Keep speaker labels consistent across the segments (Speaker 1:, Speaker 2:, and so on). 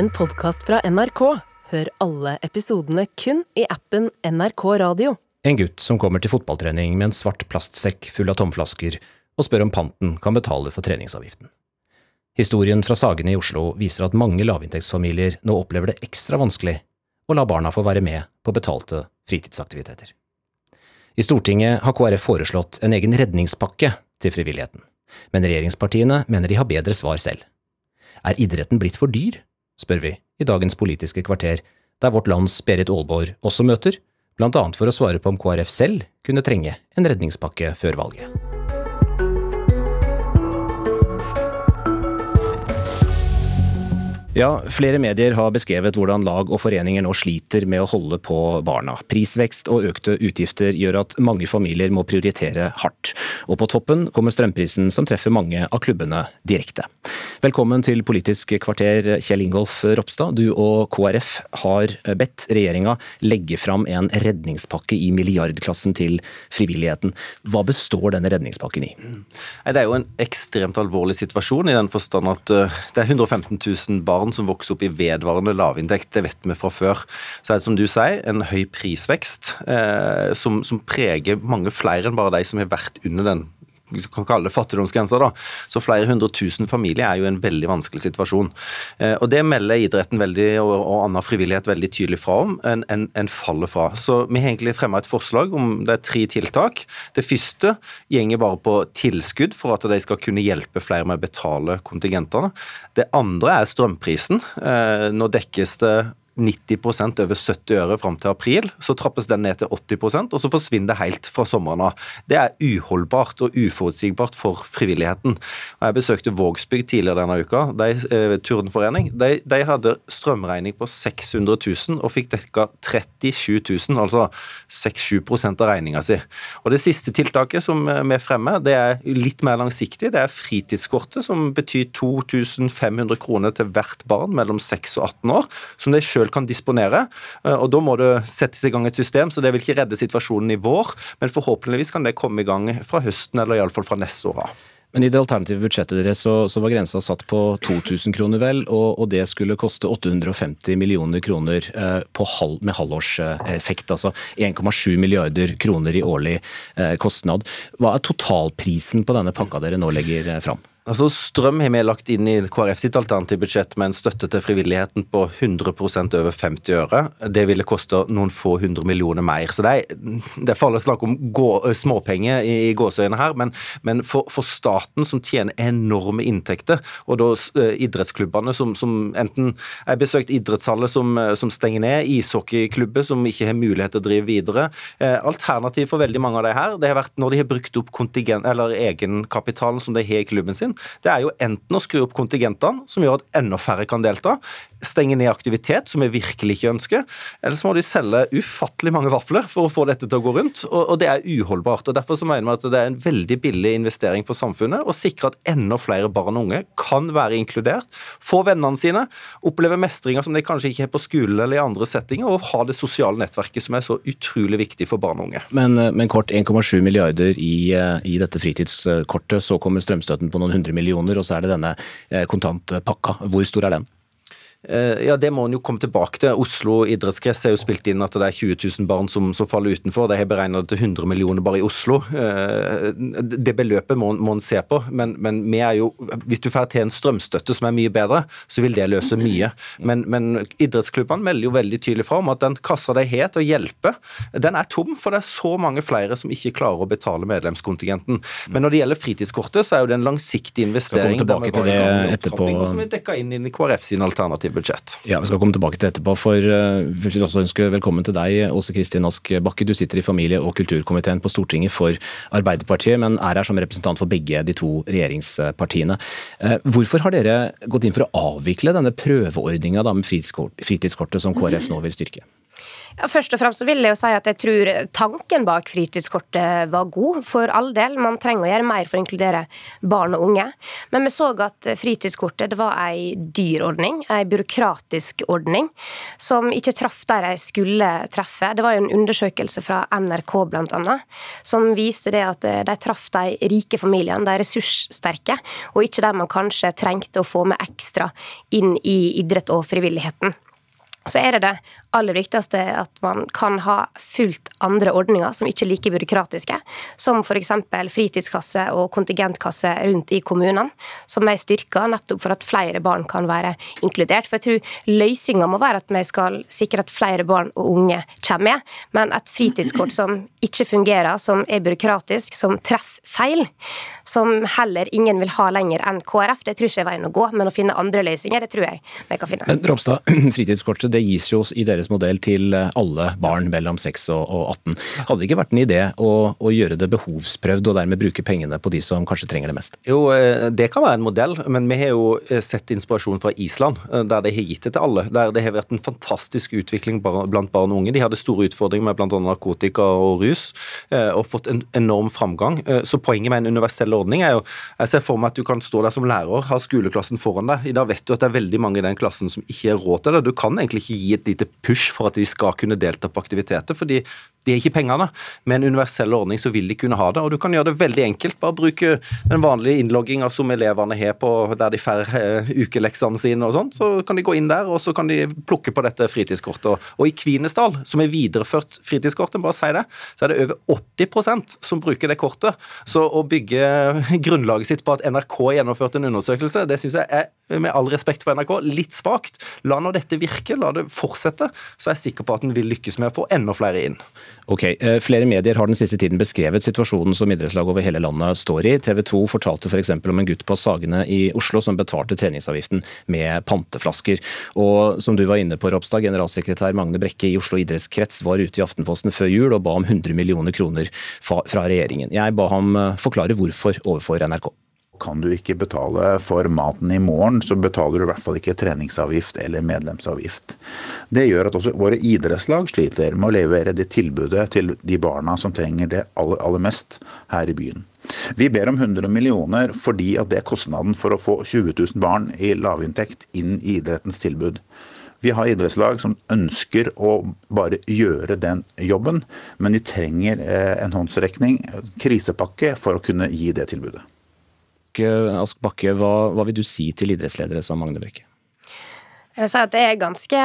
Speaker 1: en podkast fra NRK. Hør alle episodene kun i appen NRK Radio.
Speaker 2: En gutt som kommer til fotballtrening med en svart plastsekk full av tomflasker og spør om panten kan betale for treningsavgiften. Historien fra Sagene i Oslo viser at mange lavinntektsfamilier nå opplever det ekstra vanskelig å la barna få være med på betalte fritidsaktiviteter. I Stortinget har KrF foreslått en egen redningspakke til frivilligheten, men regjeringspartiene mener de har bedre svar selv. Er idretten blitt for dyr, spør vi i dagens Politiske kvarter, der vårt lands Berit Aalborg også møter, annet for å svare på om KrF selv kunne trenge en redningspakke før valget. Ja, flere medier har beskrevet hvordan lag og foreninger nå sliter med å holde på barna. Prisvekst og økte utgifter gjør at mange familier må prioritere hardt. Og på toppen kommer strømprisen som treffer mange av klubbene direkte. Velkommen til Politisk kvarter, Kjell Ingolf Ropstad. Du og KrF har bedt regjeringa legge fram en redningspakke i milliardklassen til frivilligheten. Hva består denne redningspakken i?
Speaker 3: Det er jo en ekstremt alvorlig situasjon, i den forstand at eh, det er 115 000 barn barn som vokser opp i vedvarende lavinntekt, det vet vi fra før. Så er det som du sier, en høy prisvekst eh, som, som preger mange flere enn bare de som har vært under den kan kalle det fattigdomsgrensa. da, Så flere hundre tusen familier er jo en veldig vanskelig situasjon. Eh, og Det melder idretten veldig, og, og annen frivillighet veldig tydelig fra om. En, en, en faller fra. Så Vi har egentlig fremma et forslag om det er tre tiltak. Det første gjenger bare på tilskudd for at de skal kunne hjelpe flere med å betale kontingentene. Det andre er strømprisen. Eh, nå dekkes det 90% over 70 øre fram til april. Så trappes den ned til 80% og så forsvinner det helt fra sommeren av. Det er uholdbart og uforutsigbart for frivilligheten. Jeg besøkte Vågsbygd tidligere denne uka. De, eh, Turdenforening. De, de, hadde strømregning på 600 000 og fikk dekka 37 000, altså 6-7 av regninga si. Og Det siste tiltaket som eh, vi fremmer, det er litt mer langsiktig. Det er fritidskortet, som betyr 2500 kroner til hvert barn mellom 6 og 18 år, som de sjøl kan disponere. Eh, og Da må det settes i gang et system, så det vil ikke redde situasjonen i vår, men forhåpentligvis kan det komme i gang fra høsten, eller iallfall fra neste år av.
Speaker 2: Men i det alternative budsjettet deres så, så var grensa satt på 2000 kroner, vel, og, og, det skulle koste 850 millioner kroner eh, halv, med halvårseffekt. Altså 1,7 milliarder kroner i årlig eh, kostnad. Hva er totalprisen på denne pakka dere nå legger eh, fram?
Speaker 3: Altså Strøm har vi lagt inn i KrF sitt alternative budsjett med en støtte til frivilligheten på 100% over 50 øre. Det ville koste noen få hundre millioner mer. Så det er, det er farlig å snakke om gå, småpenger i, i gåseøynene her, men, men for, for, staten som tjener enorme inntekter, og da uh, idrettsklubbene som, som enten Jeg har besøkt idrettshaller som, som, stenger ned, ishockeyklubber som ikke har mulighet til å drive videre. Uh, alternativ for veldig mange av de her, det har vært når de har brukt opp kontingent, eller egenkapitalen som de har i klubben sin, det er jo enten å skru opp kontingentene, som gjør at enda færre kan delta, stenge ned aktivitet, som vi virkelig ikke ønsker, eller så må de selge ufattelig mange vafler for å få dette til å gå rundt, og, det er uholdbart. og Derfor så mener vi at det er en veldig billig investering for samfunnet å sikre at enda flere barn og unge kan være inkludert, få vennene sine, oppleve mestringer som de kanskje ikke har på skolen eller i andre settinger, og ha det sosiale nettverket som er så utrolig viktig for barn og unge.
Speaker 2: Men, men kort 1,7 milliarder i, i dette fritidskortet, så kommer strømstøtten på noen hundre millioner, og så er det denne eh, kontantpakka. Hvor stor er den?
Speaker 3: Eh, ja, Det må en jo komme tilbake til. Oslo idrettskrets er jo spilt inn at det er 20 000 barn som, som faller utenfor. De har beregna det til 100 millioner bare i Oslo. Eh, det beløpet må, må en se på. Men, men vi er jo, hvis du får til en strømstøtte som er mye bedre, så vil det løse mye. Men, men idrettsklubbene melder jo veldig tydelig fra om at den kassa de har til å hjelpe, den er tom. For det er så mange flere som ikke klarer å betale medlemskontingenten. Men når det gjelder fritidskortet, så er jo det en langsiktig investering.
Speaker 2: Vi komme tilbake til det etterpå.
Speaker 3: Som er dekka inn i KrF sin alternativ budsjett.
Speaker 2: Ja, Vi skal komme tilbake til etterpå. for uh, Vi vil også ønske velkommen til deg, Åse Kristin Ask Bakke. Du sitter i familie- og kulturkomiteen på Stortinget for Arbeiderpartiet, men er her som representant for begge de to regjeringspartiene. Uh, hvorfor har dere gått inn for å avvikle denne prøveordninga med fritidskortet som KrF nå vil styrke?
Speaker 4: Ja, først og fremst vil jeg jo si at jeg tror tanken bak fritidskortet var god, for all del. Man trenger å gjøre mer for å inkludere barn og unge. Men vi så at fritidskortet det var ei dyr ordning, ei byråkratisk ordning, som ikke traff der de skulle treffe. Det var jo en undersøkelse fra NRK bl.a. som viste det at de traff de rike familiene, de ressurssterke, og ikke der man kanskje trengte å få med ekstra inn i idrett og frivilligheten så er det det aller viktigste at man kan ha fullt andre ordninger som ikke er like byråkratiske, som f.eks. fritidskasse og kontingentkasse rundt i kommunene, som er styrka nettopp for at flere barn kan være inkludert. For jeg tror løsninga må være at vi skal sikre at flere barn og unge kommer med, men et fritidskort som ikke fungerer, som er byråkratisk, som treffer feil, som heller ingen vil ha lenger enn KrF, det tror ikke er veien å gå, men å finne andre løsninger, det tror jeg vi kan finne.
Speaker 2: Men Ropstad, fritidskortet det gis jo i deres modell til alle barn mellom 6 og 18. Hadde det ikke vært en idé å, å, gjøre det behovsprøvd og dermed bruke pengene på de som kanskje trenger det mest?
Speaker 3: Jo, eh, det kan være en modell, men vi har jo eh, sett inspirasjon fra Island, eh, der de har gitt det til alle. Der det har vært en fantastisk utvikling blant barn og unge. De hadde store utfordringer med bl.a. narkotika og rus, og fått en enorm framgang. Så poenget med en universell ordning er jo Jeg ser for meg at du kan stå der som lærer, ha skoleklassen foran deg. I dag vet du at det er veldig mange i den klassen som ikke har råd til det. Du kan egentlig ikke gi et lite push for at de skal kunne delta på aktiviteter, fordi de er ikke pengene. Med en universell ordning så vil de kunne ha det, og du kan gjøre det veldig enkelt. Bare bruke den vanlige innlogginga som elevene har på der de får uh, ukeleksene sine og sånn. Så kan de gå inn der, og så kan de plukke på dette fritidskortet. Og i Kvinesdal, som er videreført fritidskortet, bare si det, så er det over 80% som bruker det kortet. Så å bygge grunnlaget sitt på at NRK har gjennomført en undersøkelse, det syns jeg er, med all respekt for NRK, litt svakt. La nå dette virke, la det fortsette, så er jeg sikker på at en vil lykkes med å få enda flere inn.
Speaker 2: Ok, eh, Flere medier har den siste tiden beskrevet situasjonen som idrettslag over hele landet står i. TV 2 fortalte f.eks. For om en gutt på Sagene i Oslo som betalte treningsavgiften med panteflasker. Og som du var inne på, Ropstad, generalsekretær Magne Brekke i Oslo idrettskrets var ute i Aftenposten før jul og ba om 100 millioner kroner fra regjeringen. Jeg ba ham eh, forklare hvorfor overfor NRK
Speaker 5: kan du ikke betale for maten i morgen, så betaler du i hvert fall ikke treningsavgift eller medlemsavgift. Det gjør at også våre idrettslag sliter med å levere det tilbudet til de barna som trenger det aller, aller mest her i byen. Vi ber om 100 millioner fordi at det er kostnaden for å få 20 000 barn i lavinntekt inn i idrettens tilbud. Vi har idrettslag som ønsker å bare gjøre den jobben, men de trenger eh, en håndsrekning, krisepakke, for å kunne gi det tilbudet.
Speaker 2: Ask Bakke, hva, hva vil du si til idrettsledere som Magne Brekke?
Speaker 4: Jeg vil si at Det er ganske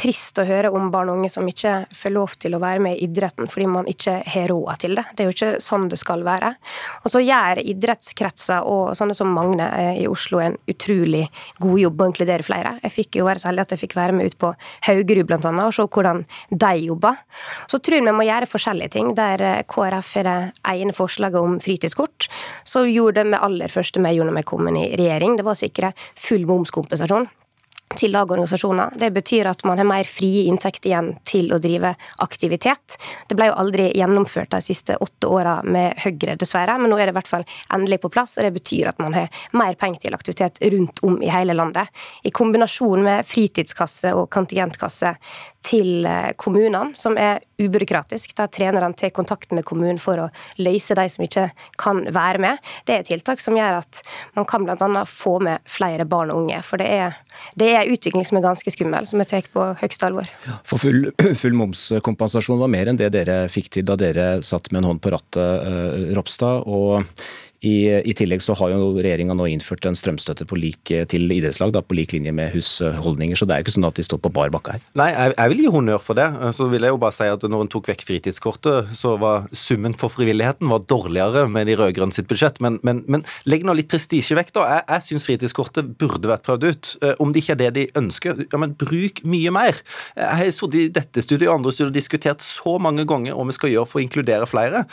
Speaker 4: trist å høre om barn og unge som ikke får lov til å være med i idretten fordi man ikke har råd til det. Det er jo ikke sånn det skal være. Og så gjør idrettskretser og sånne som Magne i Oslo en utrolig god jobb med å inkludere flere. Jeg fikk jo være så heldig at jeg fikk være med ut på Haugerud annet, og se hvordan de jobber. Så tror jeg vi må gjøre forskjellige ting. Der KrF har det ene forslaget om fritidskort, så gjorde med aller første vi gjorde når vi kom inn i regjering, det var å sikre full momskompensasjon til lagorganisasjoner. Det betyr at man har mer frie inntekter igjen til å drive aktivitet. Det ble jo aldri gjennomført de siste åtte åra med Høyre, dessverre, men nå er det i hvert fall endelig på plass. og Det betyr at man har mer penger til aktivitet rundt om i hele landet. I kombinasjon med fritidskasse og kontingentkasse til eh, kommunene, som er ubyråkratisk, der trenerne tar kontakt med kommunen for å løse de som ikke kan være med. Det er tiltak som gjør at man kan bl.a. få med flere barn og unge. For det er, det er en utvikling som er ganske skummel, som jeg tar på høyeste alvor.
Speaker 2: For full, full, momskompensasjon var mer enn det dere fikk til da dere satt med en hånd på rattet, uh, Ropstad. og i, I, tillegg så har jo regjeringa nå innført en strømstøtte lik, til idrettslag, da, på lik linje med husholdninger. Så det er jo ikke sånn at de står på bar bakke her.
Speaker 3: Nei, jeg, jeg, vil gi honnør for det. Så vil jeg jo bare si at når en tok vekk fritidskortet, så var summen for frivilligheten var dårligere med de rød-grønne sitt budsjett. Men, men, men, legg nå litt prestisje vekk, da. Jeg, jeg syns fritidskortet burde vært prøvd ut. Eh, om det ikke er det de ønsker, ja, men bruk mye mer. Jeg har sittet i dette studiet og andre studier og diskutert så mange ganger hva vi skal gjøre for å inkludere flere.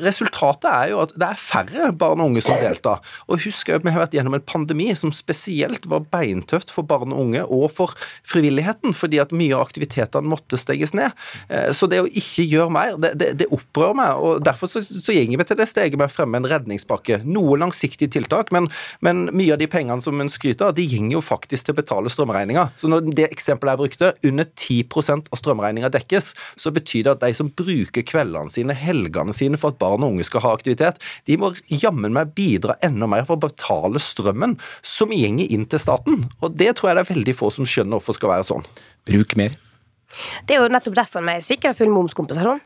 Speaker 3: Resultatet er jo at det er færre barn barn og unge som deltar. Og husk at vi har vært gjennom en pandemi som spesielt var beintøft for barn og unge og for frivilligheten, fordi at mye av aktiviteten aktivitetene måtte steges ned. Eh, så det å ikke gjøre mer, det, det, det opprører meg. og Derfor så, så gjenger vi til det steget med å fremme en redningspakke. Noe langsiktige tiltak, men, men mye av de pengene som en skryter av, de gjenger jo faktisk til å betale strømregninga. Så når det eksempelet jeg brukte, under 10% av strømregninga dekkes, så betyr det at de som bruker kveldene sine, helgene sine for at barn og unge skal ha aktivitet, de må jammen meg bidra enda mer for å betale strømmen som gjenger inn til staten. Og det tror jeg det er veldig få som skjønner hvorfor skal være sånn.
Speaker 2: Bruk mer.
Speaker 4: Det er jo nettopp derfor vi sikrer full momskompensasjon.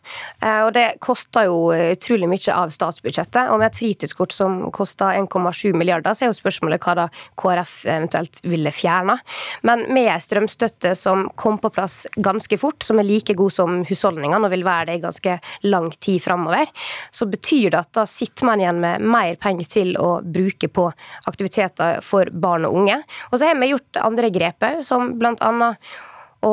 Speaker 4: Eh, og det koster jo utrolig mye av statsbudsjettet. Og med et fritidskort som koster 1,7 milliarder, så er jo spørsmålet hva da KrF eventuelt ville fjerna. Men med en strømstøtte som kom på plass ganske fort, som er like god som husholdningene og vil være det i ganske lang tid framover, så betyr det at da sitter man igjen med mer penger til å bruke på aktiviteter for barn og unge. Og så har vi gjort andre grep òg, som blant annet å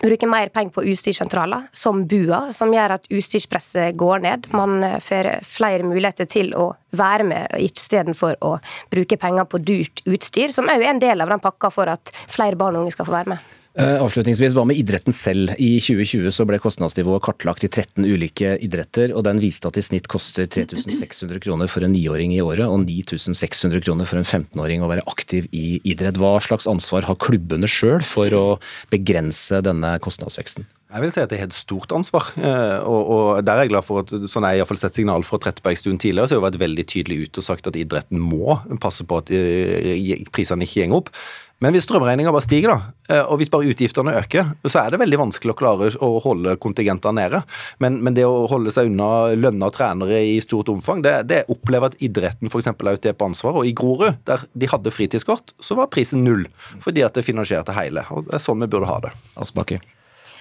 Speaker 4: bruke mer penger på utstyrssentraler, som BUA, som gjør at utstyrspresset går ned. Man får flere muligheter til å være med, istedenfor å bruke penger på dyrt utstyr, som òg er en del av den pakka for at flere barn og unge skal få være med.
Speaker 2: Eh, avslutningsvis, Hva med idretten selv? I 2020 så ble kostnadsnivået kartlagt i 13 ulike idretter, og den viste at i snitt koster 3600 kroner for en niåring i året og 9600 kroner for en 15-åring å være aktiv i idrett. Hva slags ansvar har klubbene sjøl for å begrense denne kostnadsveksten?
Speaker 3: Jeg vil si at det er et stort ansvar, eh, og, og der er jeg glad for at sånn jeg har sett signal fra Trettebergstuen tidligere, så har jeg vært veldig tydelig ute og sagt at idretten må passe på at eh, prisene ikke går opp. Men hvis strømregninga bare stiger, da, eh, og hvis bare utgiftene øker, så er det veldig vanskelig å klare å holde kontingentene nede. Men, men, det å holde seg unna lønna trenere i stort omfang, det, det opplever at idretten f.eks. er ute på ansvar. Og i Grorud, der de hadde fritidskort, så var prisen null, fordi at det finansierte hele. Og det er sånn vi burde ha det.
Speaker 2: Asbakke.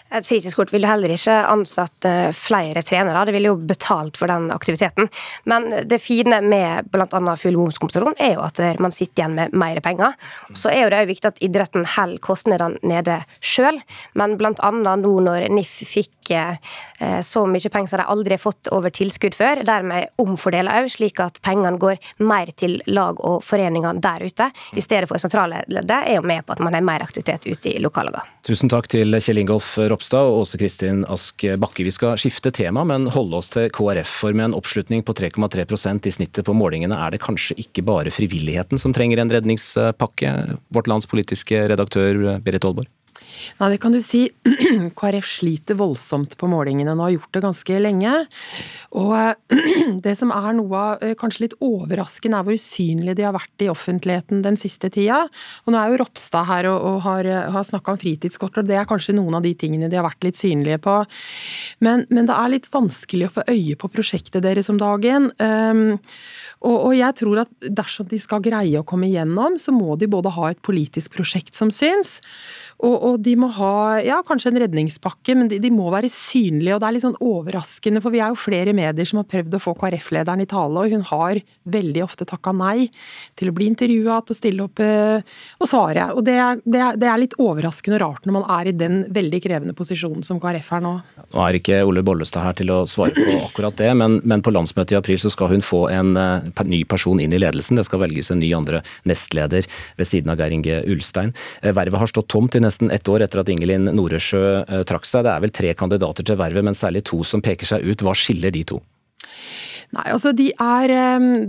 Speaker 4: Et fritidskort ville heller ikke ansatt flere trenere, det ville jo betalt for den aktiviteten. Men det fine med bl.a. full momskompensasjon er jo at man sitter igjen med mer penger. Så er jo det òg viktig at idretten holder kostnadene nede sjøl, men bl.a. nå når NIF fikk eh, så mye penger som de aldri har fått over tilskudd før, dermed omfordeler òg, slik at pengene går mer til lag og foreninger der ute, i stedet for sentrale leddet, er jo med på at man har mer aktivitet ute i lokallagene.
Speaker 2: Tusen takk til Kjell Ingolf Ropstad Ropstad og Åse Kristin Ask Bakke. Vi skal skifte tema, men holde oss til KrF. For med en oppslutning på 3,3% i snittet på målingene, er det kanskje ikke bare frivilligheten som trenger en redningspakke? Vårt lands politiske redaktør Berit Aalborg?
Speaker 6: Nei, det kan du si. KrF sliter voldsomt på målingene nå, har gjort det ganske lenge. Og det som er noe av eh, kanskje litt overraskende, er hvor usynlige de har vært i offentligheten den siste tida. Og nå er jo Ropstad her og, og har, har snakka om fritidskort, og det er kanskje noen av de tingene de har vært litt synlige på. Men, men det er litt vanskelig å få øye på prosjektet deres om dagen. Um, og, og, jeg tror at dersom de skal greie å komme igjennom, så må de både ha et politisk prosjekt som syns, og, og, de må ha ja, kanskje en redningspakke, men de, de, må være synlige. og Det er litt sånn overraskende, for vi er jo flere medier som har prøvd å få KrF-lederen i tale, og hun har veldig ofte takka nei til å bli intervjua, til å stille opp uh, og svare. Og det er, det, det er, litt overraskende og rart når man er i den veldig krevende posisjonen som KrF er nå.
Speaker 2: Nå er ikke Ole Bollestad her til å svare på akkurat det, men, men på landsmøtet i april så skal hun få en uh, ny person inn i ledelsen. Det skal velges en ny andre nestleder ved siden av Geir Inge Ulstein. Uh, vervet har stått tomt i nesten ett år etter at Ingelin Noresjø eh, trakk seg. Det er vel tre kandidater til vervet, men særlig to som peker seg ut. Hva skiller de to?
Speaker 6: Nei, altså de er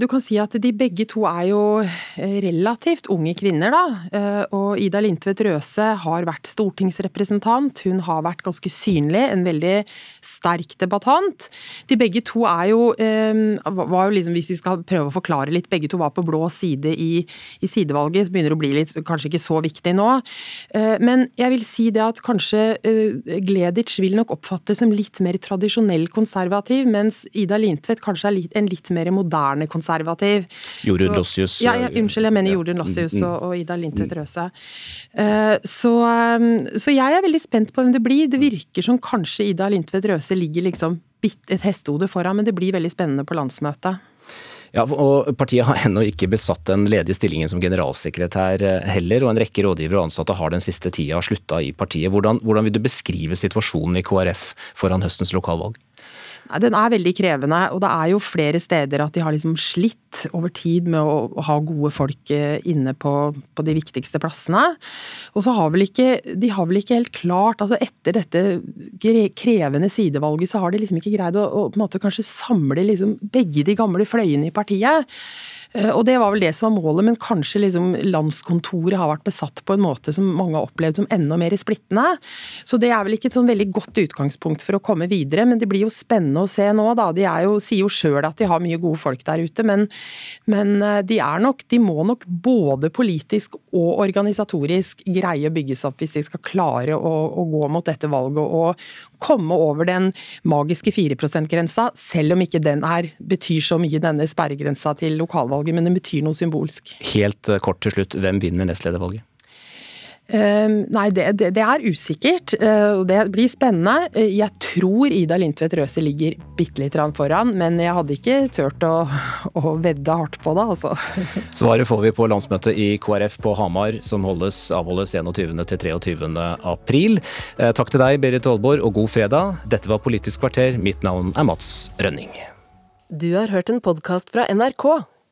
Speaker 6: Du kan si at de begge to er jo eh, relativt unge kvinner, da. Eh, og Ida Lindtvedt Røse har vært stortingsrepresentant. Hun har vært ganske synlig, en veldig sterk debattant. De begge to er jo, var jo liksom, Hvis vi skal prøve å forklare litt, begge to var på blå side i, i sidevalget. Så begynner å bli litt, kanskje ikke så viktig nå. Eh, men jeg vil si det at kanskje Gleditsch vil nok oppfattes som litt mer tradisjonell konservativ, mens Ida Lindtvedt kanskje er litt, en litt mer moderne konservativ.
Speaker 2: Jorunn Lossius.
Speaker 6: Ja, ja, unnskyld, jeg mener Jorunn Lossius og, og, Ida Lindtvedt Røse. Uh, så, um, så, jeg er veldig spent på hvem det blir. Det virker som kanskje Ida Lindtvedt Røse ligger liksom et hestehode foran, men det blir veldig spennende på landsmøtet.
Speaker 2: Ja, og Partiet har ennå ikke besatt den ledige stillingen som generalsekretær eh, heller, og en rekke rådgivere og ansatte har den siste tida slutta i partiet. Hvordan, hvordan vil du beskrive situasjonen i KrF foran høstens lokalvalg?
Speaker 6: Den er veldig krevende, og det er jo flere steder at de har liksom slitt over tid med å ha gode folk eh, inne på, på de viktigste plassene. Og så har vel ikke De har vel ikke helt klart altså Etter dette krevende sidevalget, så har de liksom ikke greid å, å på en måte kanskje samle liksom begge de gamle fløyene i partiet. Eh, og det var vel det som var målet, men kanskje liksom landskontoret har vært besatt på en måte som mange har opplevd som enda mer splittende. Så det er vel ikke et sånn veldig godt utgangspunkt for å komme videre, men det blir jo spennende å se nå, da. De jo, sier jo sjøl at de har mye gode folk der ute, men, men eh, de nok De må nok både politisk og organisatorisk greie å bygges opp hvis de skal klare å, å gå mot dette valget og komme over den magiske 4 %-grensa, selv om ikke den er, betyr så mye, denne sperregrensa til lokalvalg valget, men den betyr noe symbolsk.
Speaker 2: Helt eh, kort til slutt, hvem vinner nestledervalget?
Speaker 6: Uh, nei, det, det, det, er usikkert. Uh, det blir spennende. Uh, jeg tror Ida Lindtvedt Røse ligger bitte litt foran, men jeg hadde ikke turt å, å vedde hardt på det, altså.
Speaker 2: Svaret får vi på landsmøtet i KrF på Hamar, som holdes, avholdes 21. til 23. april. Eh, takk til deg, Berit Aalborg, og god fredag. Dette var Politisk kvarter. Mitt navn er Mats Rønning.
Speaker 1: Du har hørt en podkast fra NRK.